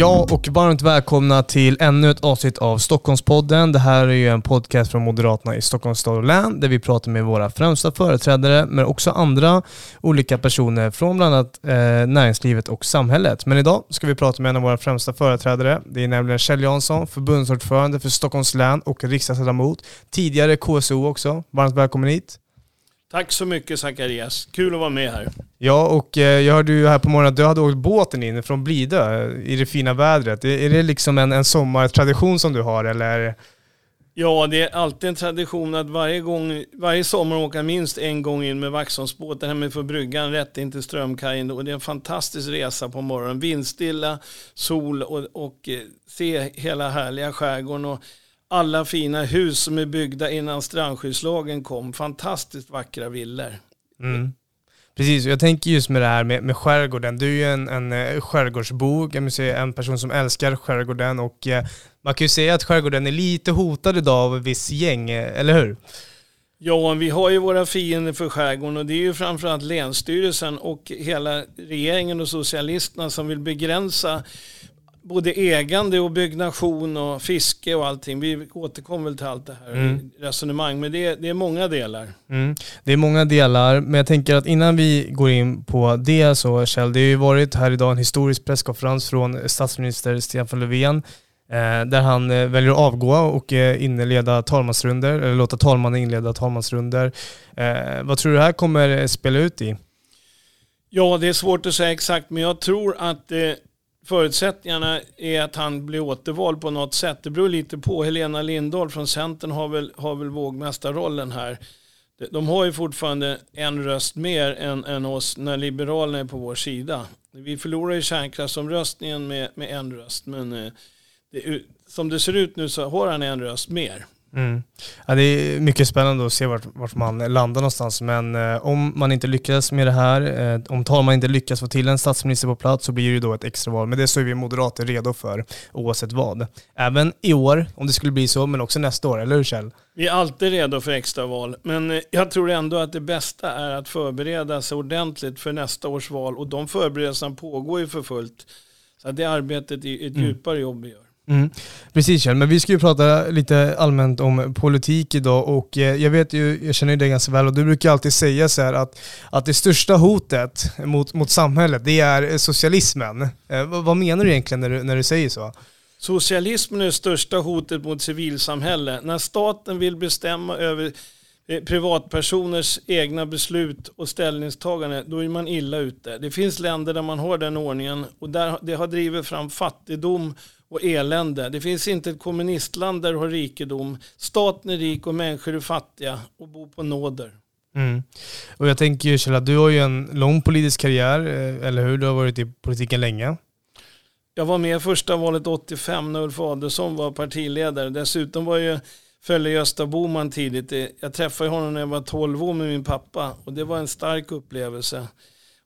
Ja, och varmt välkomna till ännu ett avsnitt av Stockholmspodden. Det här är ju en podcast från Moderaterna i Stockholms stad och län där vi pratar med våra främsta företrädare men också andra olika personer från bland annat eh, näringslivet och samhället. Men idag ska vi prata med en av våra främsta företrädare. Det är nämligen Kjell Jansson, förbundsordförande för Stockholms län och riksdagsledamot. Tidigare KSO också. Varmt välkommen hit. Tack så mycket Zacharias. Kul att vara med här. Ja, och eh, jag hörde ju här på morgonen att du hade åkt båten in från Blidö eh, i det fina vädret. Är det liksom en, en sommartradition som du har eller? Ja, det är alltid en tradition att varje, gång, varje sommar åka minst en gång in med Vaxholmsbåten hemifrån bryggan rätt in till Strömkajen. Och det är en fantastisk resa på morgonen. Vindstilla, sol och, och eh, se hela härliga skärgården. Och alla fina hus som är byggda innan strandskyddslagen kom. Fantastiskt vackra villor. Mm. Precis, jag tänker just med det här med, med skärgården. Du är ju en, en eh, skärgårdsbo, en person som älskar skärgården och eh, man kan ju säga att skärgården är lite hotad idag av ett visst gäng, eh, eller hur? Ja, vi har ju våra fiender för skärgården och det är ju framförallt Länsstyrelsen och hela regeringen och socialisterna som vill begränsa både ägande och byggnation och fiske och allting. Vi återkommer väl till allt det här mm. resonemang, men det är, det är många delar. Mm. Det är många delar, men jag tänker att innan vi går in på det så Kjell, det har ju varit här idag en historisk presskonferens från statsminister Stefan Löfven eh, där han eh, väljer att avgå och eh, inleda talmansrunder, eller låta talmannen inleda talmansrunder. Vad tror du det här kommer spela ut i? Ja, det är svårt att säga exakt, men jag tror att Förutsättningarna är att han blir återvald på något sätt. Det beror lite på. Helena Lindahl från Centern har väl, har väl vågmästarrollen här. De har ju fortfarande en röst mer än, än oss när Liberalerna är på vår sida. Vi förlorar ju kärnkraftsomröstningen med, med en röst, men eh, det, som det ser ut nu så har han en röst mer. Mm. Ja, det är mycket spännande att se vart, vart man landar någonstans, men eh, om man inte lyckas med det här, eh, om talman inte lyckas få till en statsminister på plats så blir det ju då ett extraval. Men det så är vi moderater redo för oavsett vad. Även i år, om det skulle bli så, men också nästa år, eller hur Kjell? Vi är alltid redo för extraval, men eh, jag tror ändå att det bästa är att förbereda sig ordentligt för nästa års val och de förberedelserna pågår ju för fullt. Så det arbetet är ett mm. djupare jobb vi gör. Mm. Precis Kjell, men vi ska ju prata lite allmänt om politik idag och eh, jag vet ju, jag känner ju dig ganska väl och du brukar alltid säga så här att, att det största hotet mot, mot samhället det är socialismen. Eh, vad menar du egentligen när du, när du säger så? Socialismen är det största hotet mot civilsamhället. När staten vill bestämma över eh, privatpersoners egna beslut och ställningstagande, då är man illa ute. Det finns länder där man har den ordningen och där det har drivit fram fattigdom och elände. Det finns inte ett kommunistland där du har rikedom. Staten är rik och människor är fattiga och bor på nåder. Mm. Och jag tänker ju Kjell, du har ju en lång politisk karriär, eh, eller hur? Du har varit i politiken länge. Jag var med i första valet 85 när Ulf Adelsohn var partiledare. Dessutom var jag följde Gösta Boman tidigt. Jag träffade honom när jag var 12 år med min pappa och det var en stark upplevelse.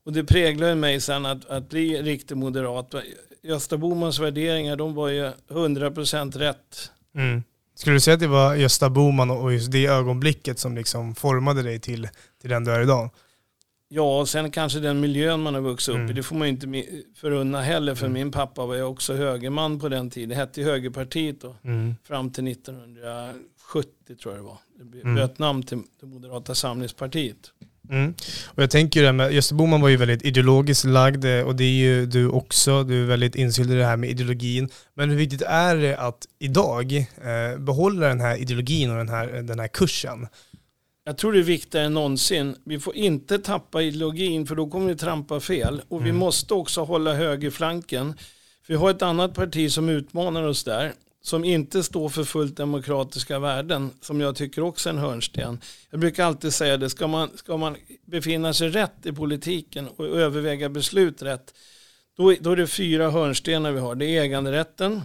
Och det präglade mig sen att, att bli riktig moderat. Gösta Bomans värderingar, de var ju 100% rätt. Mm. Skulle du säga att det var Gösta Boman och just det ögonblicket som liksom formade dig till, till den du är idag? Ja, och sen kanske den miljön man har vuxit upp mm. i. Det får man inte förunna heller, för mm. min pappa var ju också högerman på den tiden. Det hette Högerpartiet då, mm. fram till 1970 tror jag det var. Det bytte mm. namn till, till Moderata samlingspartiet. Mm. Och jag tänker ju det med, Gösta Bohman var ju väldigt ideologiskt lagd eh, och det är ju du också, du är väldigt insylld i det här med ideologin. Men hur viktigt är det att idag eh, behålla den här ideologin och den här, den här kursen? Jag tror det är viktigare än någonsin. Vi får inte tappa ideologin för då kommer vi trampa fel. Och mm. vi måste också hålla högerflanken. Vi har ett annat parti som utmanar oss där som inte står för fullt demokratiska värden, som jag tycker också är en hörnsten. Jag brukar alltid säga det, ska man, ska man befinna sig rätt i politiken och överväga beslut rätt, då, då är det fyra hörnstenar vi har. Det är äganderätten,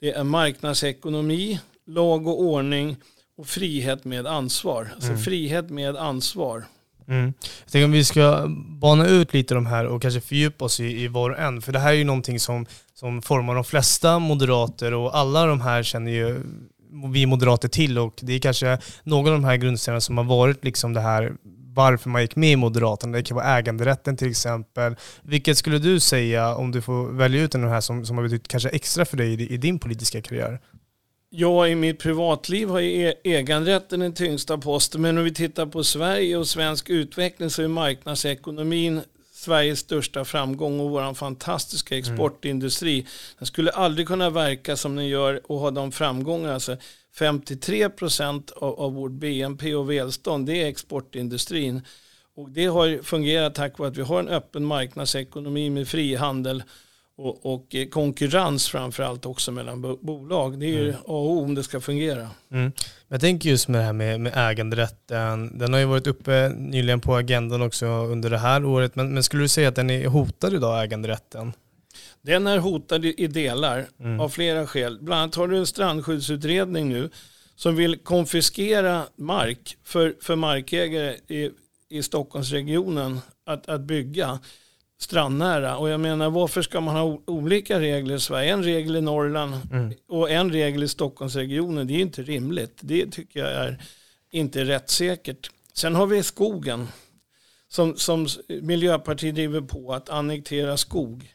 det är marknadsekonomi, lag och ordning och frihet med ansvar. Alltså mm. frihet med ansvar. Mm. Jag tänker om vi ska bana ut lite de här och kanske fördjupa oss i, i var och en. För det här är ju någonting som, som formar de flesta moderater och alla de här känner ju vi moderater till och det är kanske någon av de här grundstenarna som har varit liksom det här varför man gick med i Moderaterna. Det kan vara äganderätten till exempel. Vilket skulle du säga, om du får välja ut en av de här som, som har betytt kanske extra för dig i, i din politiska karriär? Ja, i mitt privatliv har e- äganderätten den tyngsta posten. Men om vi tittar på Sverige och svensk utveckling så är marknadsekonomin Sveriges största framgång och vår fantastiska mm. exportindustri. Den skulle aldrig kunna verka som den gör och ha de framgångarna. Alltså 53 procent av, av vårt BNP och välstånd det är exportindustrin. Och det har fungerat tack vare att vi har en öppen marknadsekonomi med frihandel och, och konkurrens framförallt också mellan bolag. Det är ju mm. A och O om det ska fungera. Mm. Jag tänker just med det här med, med äganderätten. Den har ju varit uppe nyligen på agendan också under det här året. Men, men skulle du säga att den är hotad idag, äganderätten? Den är hotad i delar mm. av flera skäl. Bland annat har du en strandskyddsutredning nu som vill konfiskera mark för, för markägare i, i Stockholmsregionen att, att bygga strandnära. Och jag menar varför ska man ha olika regler i Sverige? En regel i Norrland mm. och en regel i Stockholmsregionen. Det är inte rimligt. Det tycker jag är inte rättssäkert. Sen har vi skogen som, som Miljöpartiet driver på att annektera skog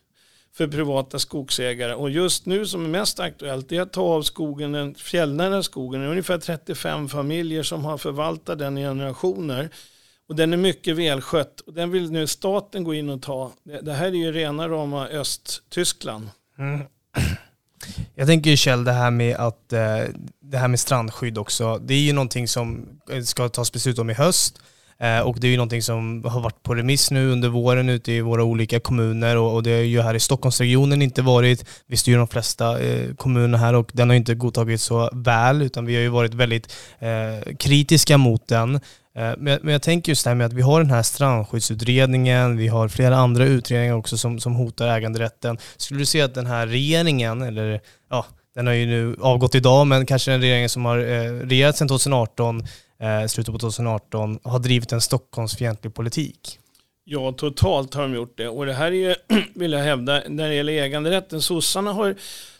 för privata skogsägare. Och just nu som är mest aktuellt är att ta av skogen, den fjällnära skogen. Det är ungefär 35 familjer som har förvaltat den i generationer. Och den är mycket välskött. Och den vill nu staten gå in och ta. Det, det här är ju rena rama Östtyskland. Mm. Jag tänker ju Kjell, det här med att eh, det här med strandskydd också. Det är ju någonting som eh, ska tas beslut om i höst. Eh, och det är ju någonting som har varit på remiss nu under våren ute i våra olika kommuner och, det är ju här i Stockholmsregionen inte varit. Vi styr de flesta kommuner här och den har inte godtagits så väl utan vi har ju varit väldigt kritiska mot den. Eh, men jag, tänker just det här med att vi har den här strandskyddsutredningen, vi har flera andra utredningar också som, som hotar äganderätten. Skulle du säga att den här regeringen, eller ja, den har ju nu avgått idag, men kanske den regeringen som har eh, regerat sedan 2018 eh, slutet på 2018 har drivit en Stockholmsfientlig politik. Ja, totalt har de gjort det. Och det här är ju, vill jag hävda, när det gäller äganderätten. Sossarna har,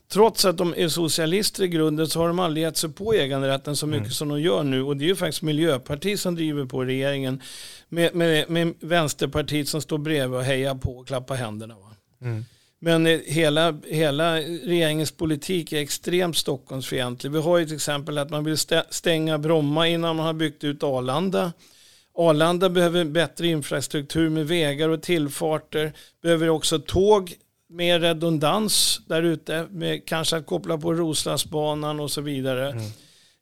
trots att de är socialister i grunden, så har de aldrig gett sig på äganderätten så mycket mm. som de gör nu. Och det är ju faktiskt Miljöpartiet som driver på regeringen med, med, med Vänsterpartiet som står bredvid och hejar på och klappar händerna. Mm. Men eh, hela, hela regeringens politik är extremt Stockholmsfientlig. Vi har ju till exempel att man vill stänga Bromma innan man har byggt ut Arlanda. Arlanda behöver bättre infrastruktur med vägar och tillfarter. Behöver också tåg med redundans där ute. Med kanske att koppla på Roslagsbanan och så vidare. Mm.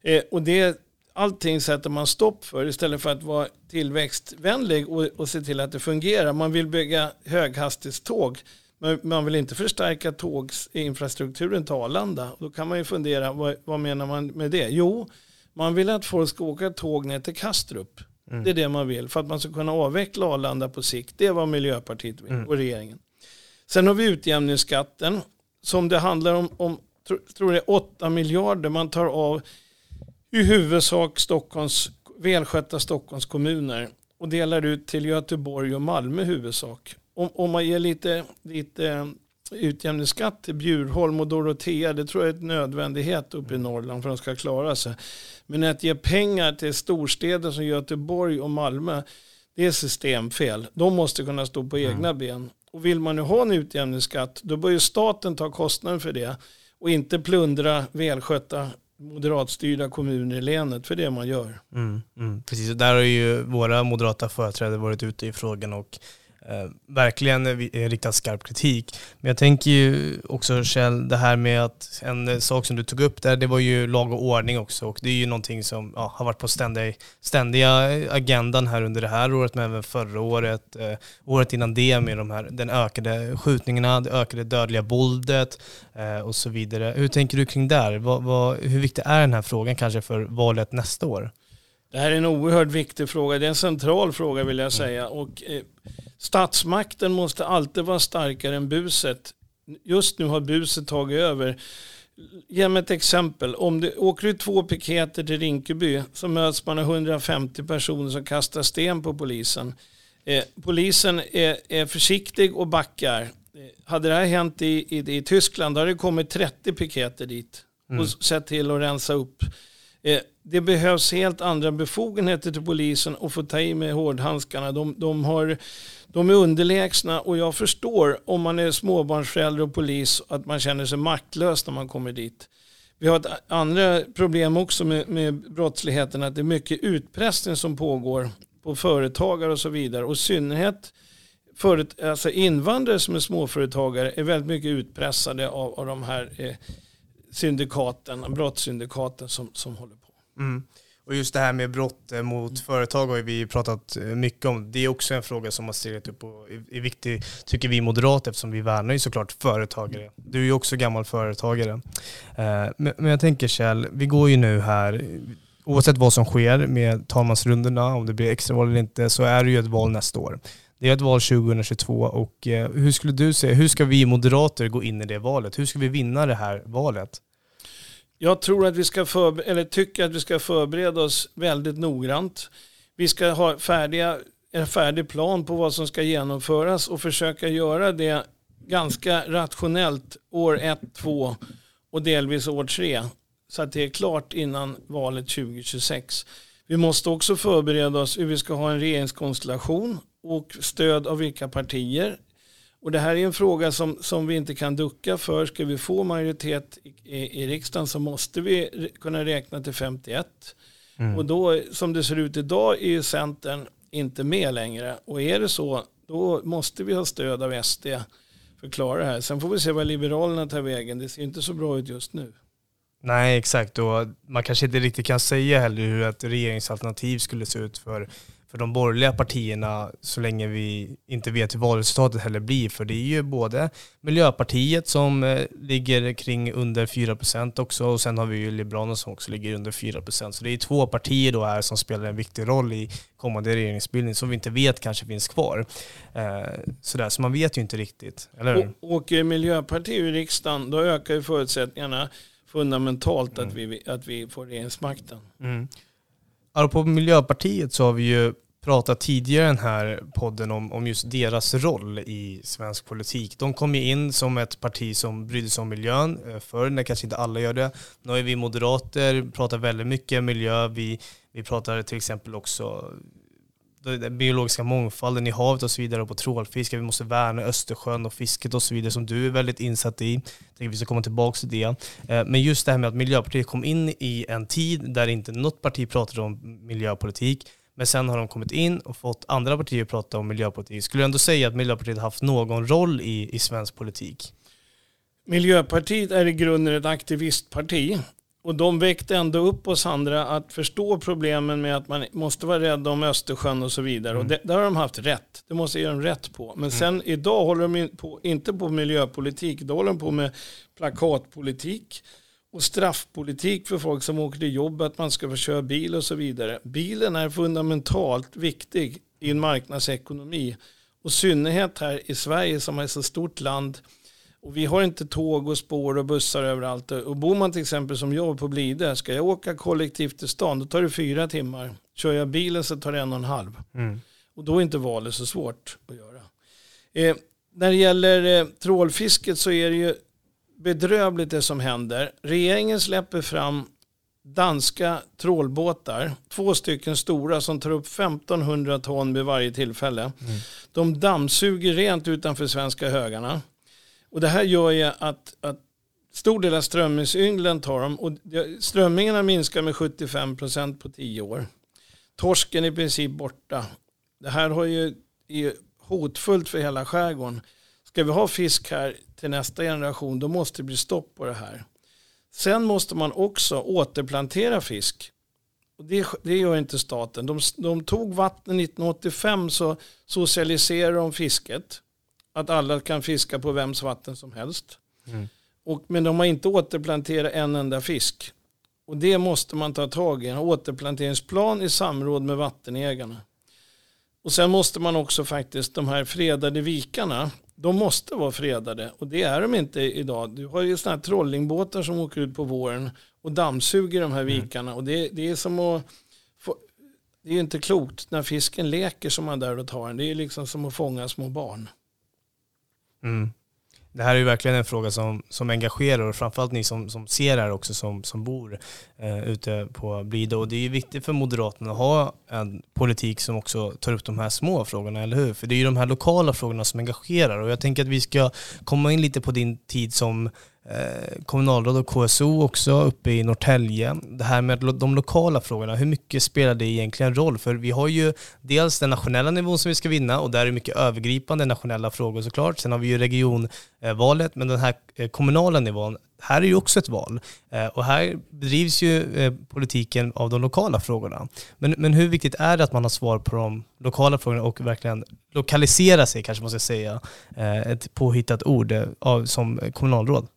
Eh, och det, allting sätter man stopp för istället för att vara tillväxtvänlig och, och se till att det fungerar. Man vill bygga höghastighetståg men man vill inte förstärka tåginfrastrukturen till Arlanda. Då kan man ju fundera, vad, vad, menar man med det? Jo, man vill att folk ska åka tåg ner till Kastrup. Mm. Det är det man vill, för att man ska kunna avveckla Arlanda på sikt. Det är vad Miljöpartiet vill mm. och regeringen. Sen har vi utjämningsskatten som det handlar om, om tror är 8 miljarder man tar av i huvudsak Stockholms, välskötta Stockholms kommuner och delar ut till Göteborg och Malmö i huvudsak om, om man ger lite, lite eh, utjämningsskatt till Bjurholm och Dorotea, det tror jag är en nödvändighet uppe i Norrland för att de ska klara sig. Men att ge pengar till storstäder som Göteborg och Malmö, det är systemfel. De måste kunna stå på egna mm. ben. Och vill man nu ha en utjämningsskatt, då bör ju staten ta kostnaden för det och inte plundra välskötta moderatstyrda kommuner i länet, för det man gör. Mm, mm, precis, och där har ju våra moderata företrädare varit ute i frågan och Eh, verkligen eh, riktat skarp kritik. Men jag tänker ju också Kjell, det här med att en eh, sak som du tog upp där, det var ju lag och ordning också och det är ju någonting som ja, har varit på ständiga, ständiga agendan här under det här året men även förra året, eh, året innan det med de här, den ökade skjutningarna, det ökade dödliga våldet eh, och så vidare. Hur tänker du kring det? Vad, vad, hur viktig är den här frågan kanske för valet nästa år? Det här är en oerhört viktig fråga. Det är en central fråga vill jag säga. Och, eh, Statsmakten måste alltid vara starkare än buset. Just nu har buset tagit över. Ge mig ett exempel. Om du åker du två piketer till Rinkeby så möts man av 150 personer som kastar sten på polisen. Eh, polisen är, är, försiktig och backar. Eh, hade det här hänt i, i, i Tyskland hade det kommit 30 piketer dit och mm. sett till att rensa upp. Eh, det behövs helt andra befogenheter till polisen att få ta i med hårdhandskarna. De, de, har, de är underlägsna och jag förstår om man är småbarnsförälder och polis att man känner sig maktlös när man kommer dit. Vi har ett andra problem också med, med brottsligheten, att det är mycket utpressning som pågår på företagare och så vidare. Och i synnerhet förut, alltså invandrare som är småföretagare är väldigt mycket utpressade av, av de här eh, syndikaten, brottssyndikaten som, som håller på. Mm. Och just det här med brott eh, mot företag har vi pratat eh, mycket om. Det är också en fråga som har stigit upp och är viktig, tycker vi moderater, eftersom vi värnar ju såklart företagare. Du är ju också gammal företagare. Eh, men jag tänker Kjell, vi går ju nu här, oavsett vad som sker med talmansrundorna, om det blir extraval eller inte, så är det ju ett val nästa år. Det är ett val 2022 och eh, hur skulle du säga, hur ska vi moderater gå in i det valet? Hur ska vi vinna det här valet? Jag tror att vi ska förbereda, eller tycker att vi ska förbereda oss väldigt noggrant. Vi ska ha färdiga, en färdig plan på vad som ska genomföras och försöka göra det ganska rationellt år ett, två och delvis år 3. Så att det är klart innan valet 2026. Vi måste också förbereda oss hur vi ska ha en regeringskonstellation och stöd av vilka partier. Och det här är en fråga som, som vi inte kan ducka för. Ska vi få majoritet i, i, riksdagen så måste vi kunna räkna till 51. Mm. Och då, som det ser ut idag, är Centern inte med längre. Och är det så, då måste vi ha stöd av SD för att klara det här. Sen får vi se vad Liberalerna tar vägen. Det ser inte så bra ut just nu. Nej, exakt. Och man kanske inte riktigt kan säga heller hur ett regeringsalternativ skulle se ut för för de borgerliga partierna så länge vi inte vet hur valresultatet heller blir. För det är ju både Miljöpartiet som eh, ligger kring under 4% också och sen har vi ju Liberalerna som också ligger under 4%. Så det är två partier då här som spelar en viktig roll i kommande regeringsbildning som vi inte vet kanske finns kvar. Eh, sådär, så man vet ju inte riktigt, eller hur? Åker Miljöpartiet i riksdagen, då ökar ju förutsättningarna fundamentalt mm. att, vi, att vi får regeringsmakten. Mm. på Miljöpartiet så har vi ju pratat tidigare i den här podden om, om just deras roll i svensk politik. De kom ju in som ett parti som brydde sig om miljön eh, förr, när kanske inte alla gör det. Nu är vi moderater, pratar väldigt mycket miljö. Vi, vi pratar till exempel också den biologiska mångfalden i havet och så vidare och på trålfiske. Vi måste värna Östersjön och fisket och så vidare som du är väldigt insatt i. Jag tänker vi ska komma tillbaka till det. Eh, men just det här med att Miljöpartiet kom in i en tid där inte något parti pratade om miljöpolitik men sen har de kommit in och fått andra partier att prata om miljöpolitik. Skulle du ändå säga att Miljöpartiet haft någon roll i, i svensk politik? Miljöpartiet är i grunden ett aktivistparti. Och de väckte ändå upp oss andra att förstå problemen med att man måste vara rädd om Östersjön och så vidare. Mm. Och det, där har de haft rätt. Det måste ge dem rätt på. Men mm. sen idag håller de på, inte på miljöpolitik, då håller de på med plakatpolitik och straffpolitik för folk som åker till jobbet, att man ska få köra bil och så vidare. Bilen är fundamentalt viktig i en marknadsekonomi. Och synnerhet här i Sverige som är ett så stort land. Och vi har inte tåg och spår och bussar överallt. Och bor man till exempel som jag på Blide, ska jag åka kollektivt till stan, då tar det fyra timmar. Kör jag bilen så tar det en och en halv. Mm. Och då är inte valet så svårt att göra. Eh, när det gäller eh, trålfisket så är det ju bedrövligt det som händer. Regeringen släpper fram danska trålbåtar, två stycken stora som tar upp 1500 ton vid varje tillfälle. Mm. De dammsuger rent utanför svenska högarna. Och det här gör ju att, att stor del av strömmingsynglen tar dem och strömmingarna minskar med 75 procent på tio år. Torsken är i princip borta. Det här har ju, är hotfullt för hela skärgården. Ska vi ha fisk här till nästa generation då måste det bli stopp på det här. Sen måste man också återplantera fisk. Och det, det gör inte staten. De, de tog vatten 1985 så socialiserade de fisket. Att alla kan fiska på vems vatten som helst. Mm. Och, men de har inte återplanterat en enda fisk. Och det måste man ta tag i. En återplanteringsplan i samråd med vattenägarna. Och sen måste man också faktiskt, de här fredade vikarna, de måste vara fredade och det är de inte idag. Du har ju sådana här trollingbåtar som åker ut på våren och dammsuger de här mm. vikarna och det, det är som att få, det är ju inte klokt när fisken leker som man där och tar den. Det är liksom som att fånga små barn. Mm det här är ju verkligen en fråga som, som engagerar och framförallt ni som, som ser här också som, som bor eh, ute på Blidö. Och det är ju viktigt för Moderaterna att ha en politik som också tar upp de här små frågorna, eller hur? För det är ju de här lokala frågorna som engagerar och jag tänker att vi ska komma in lite på din tid som Eh, kommunalråd och KSO också uppe i Norrtälje. Det här med de lokala frågorna, hur mycket spelar det egentligen roll? För vi har ju dels den nationella nivån som vi ska vinna och där är det mycket övergripande nationella frågor såklart. Sen har vi ju regionvalet, men den här eh, kommunala nivån, här är ju också ett val. Eh, och här bedrivs ju politiken av de lokala frågorna. Men, men hur viktigt är det att man har svar på de lokala frågorna och verkligen lokalisera sig, kanske man ska säga, ett påhittat ord som kommunalråd?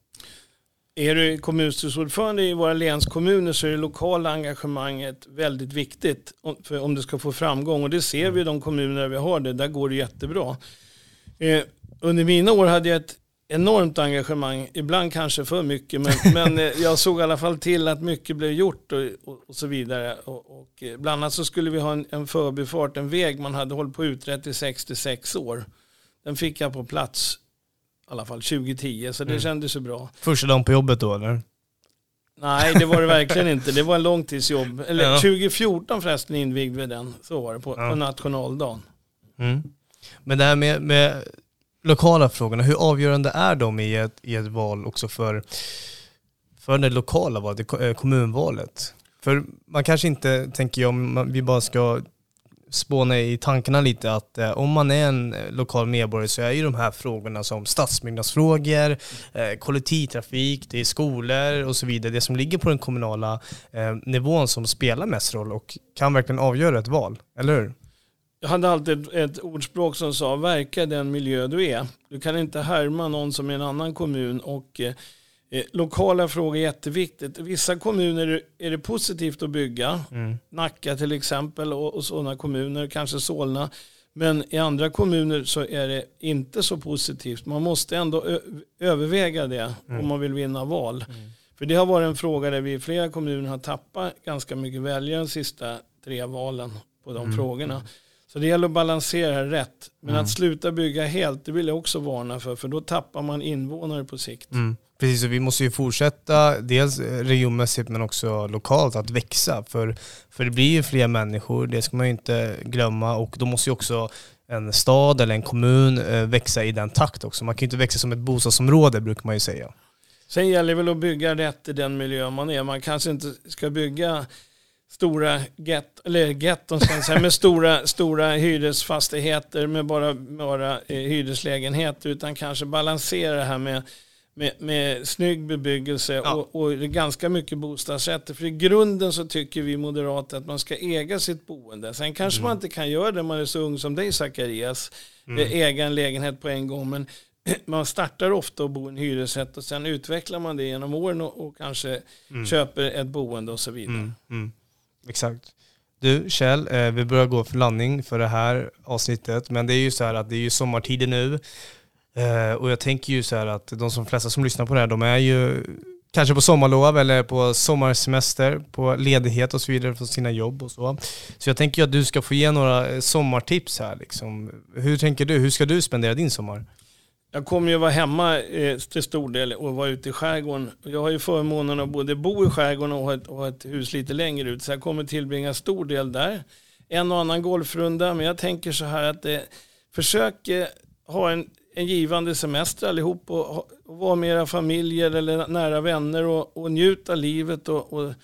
Är du kommunstyrelseordförande i våra länskommuner så är det lokala engagemanget väldigt viktigt för om det ska få framgång. Och det ser vi i de kommuner vi har det. Där går det jättebra. Eh, under mina år hade jag ett enormt engagemang, ibland kanske för mycket, men, men eh, jag såg i alla fall till att mycket blev gjort och, och, och så vidare. Och, och, eh, bland annat så skulle vi ha en, en förbifart, en väg man hade hållit på utrett i 66 år. Den fick jag på plats i alla fall 2010, så det mm. kändes ju bra. Första dagen på jobbet då eller? Nej, det var det verkligen inte. Det var en långtidsjobb. Eller ja. 2014 förresten invigde vi den. Så var det på, ja. på nationaldagen. Mm. Men det här med, med, lokala frågorna, hur avgörande är de i ett, i ett val också för, för det lokala valet, eh, kommunvalet? För man kanske inte, tänker jag, om vi bara ska spåna i tankarna lite att eh, om man är en eh, lokal medborgare så är ju de här frågorna som stadsbyggnadsfrågor, eh, kollektivtrafik, det är skolor och så vidare, det som ligger på den kommunala eh, nivån som spelar mest roll och kan verkligen avgöra ett val, eller hur? Jag hade alltid ett, ordspråk som sa verka den miljö du är. Du kan inte härma någon som är i en annan kommun och Eh, lokala frågor är jätteviktigt. Vissa kommuner är det positivt att bygga. Mm. Nacka till exempel och, och sådana kommuner, kanske Solna. Men i andra kommuner så är det inte så positivt. Man måste ändå överväga det mm. om man vill vinna val. Mm. För det har varit en fråga där vi i flera kommuner har tappat ganska mycket väljare de sista tre valen på de mm. frågorna. Så det gäller att balansera rätt. Men att mm. sluta bygga helt, det vill jag också varna för. För då tappar man invånare på sikt. Mm. Precis, och vi måste ju fortsätta dels eh, regionmässigt men också lokalt att växa. För, för det blir ju fler människor, det ska man ju inte glömma. Och då måste ju också en stad eller en kommun eh, växa i den takt också. Man kan ju inte växa som ett bostadsområde brukar man ju säga. Sen gäller det väl att bygga rätt i den miljö man är. Man kanske inte ska bygga stora get, eller getton ska säga, med stora, stora hyresfastigheter med bara, bara eh, hyreslägenheter utan kanske balansera det här med med, med snygg bebyggelse ja. och, och ganska mycket bostadsrätter. För i grunden så tycker vi moderater att man ska äga sitt boende. Sen kanske mm. man inte kan göra det när man är så ung som dig Zacharias, mm. Äga en lägenhet på en gång. Men man startar ofta att bo i en hyresrätt och sen utvecklar man det genom åren och, och kanske mm. köper ett boende och så vidare. Mm. mm. Exakt. Du Kjell, eh, vi börjar gå för landning för det här avsnittet. Men det är ju så här att det är ju sommartider nu. Eh, och jag tänker ju så här att de som flesta som lyssnar på det här, de är ju kanske på sommarlov eller på sommarsemester, på ledighet och så vidare från sina jobb och så. Så jag tänker ju att du ska få ge några eh, sommartips här liksom. Hur tänker du? Hur ska du spendera din sommar? Jag kommer ju vara hemma eh, till stor del och vara ute i skärgården. Jag har ju förmånen att både bo i skärgården och ha ett, och ha ett hus lite längre ut. Så jag kommer tillbringa stor del där. En och annan golfrunda. Men jag tänker så här att eh, försök eh, ha en en givande semester allihop och, och vara med era familjer eller nära vänner och, och njuta livet och, och,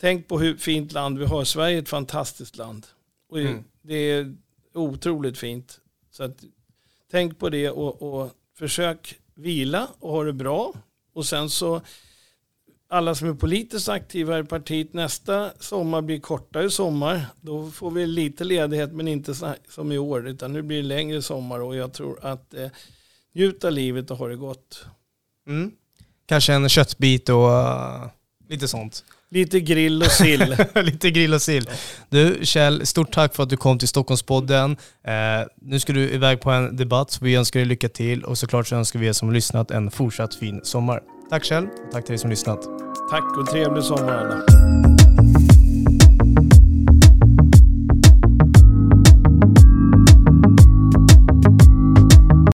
tänk på hur fint land vi har. Sverige är ett fantastiskt land. Och mm. Det är otroligt fint. Så att, tänk på det och, och försök vila och ha det bra. Och sen så alla som är politiskt aktiva i partiet nästa sommar blir kortare sommar. Då får vi lite ledighet men inte som i år utan nu blir det längre sommar och jag tror att eh, njuta livet och ha det gott. Mm. Kanske en köttbit och uh, lite sånt. Lite grill och sill. Lite grill och sill. Du Kjell, stort tack för att du kom till Stockholmspodden. Eh, nu ska du iväg på en debatt, så vi önskar dig lycka till och såklart så önskar vi er som lyssnat en fortsatt fin sommar. Tack själv och tack till dig som lyssnat. Tack och trevlig sommar alla.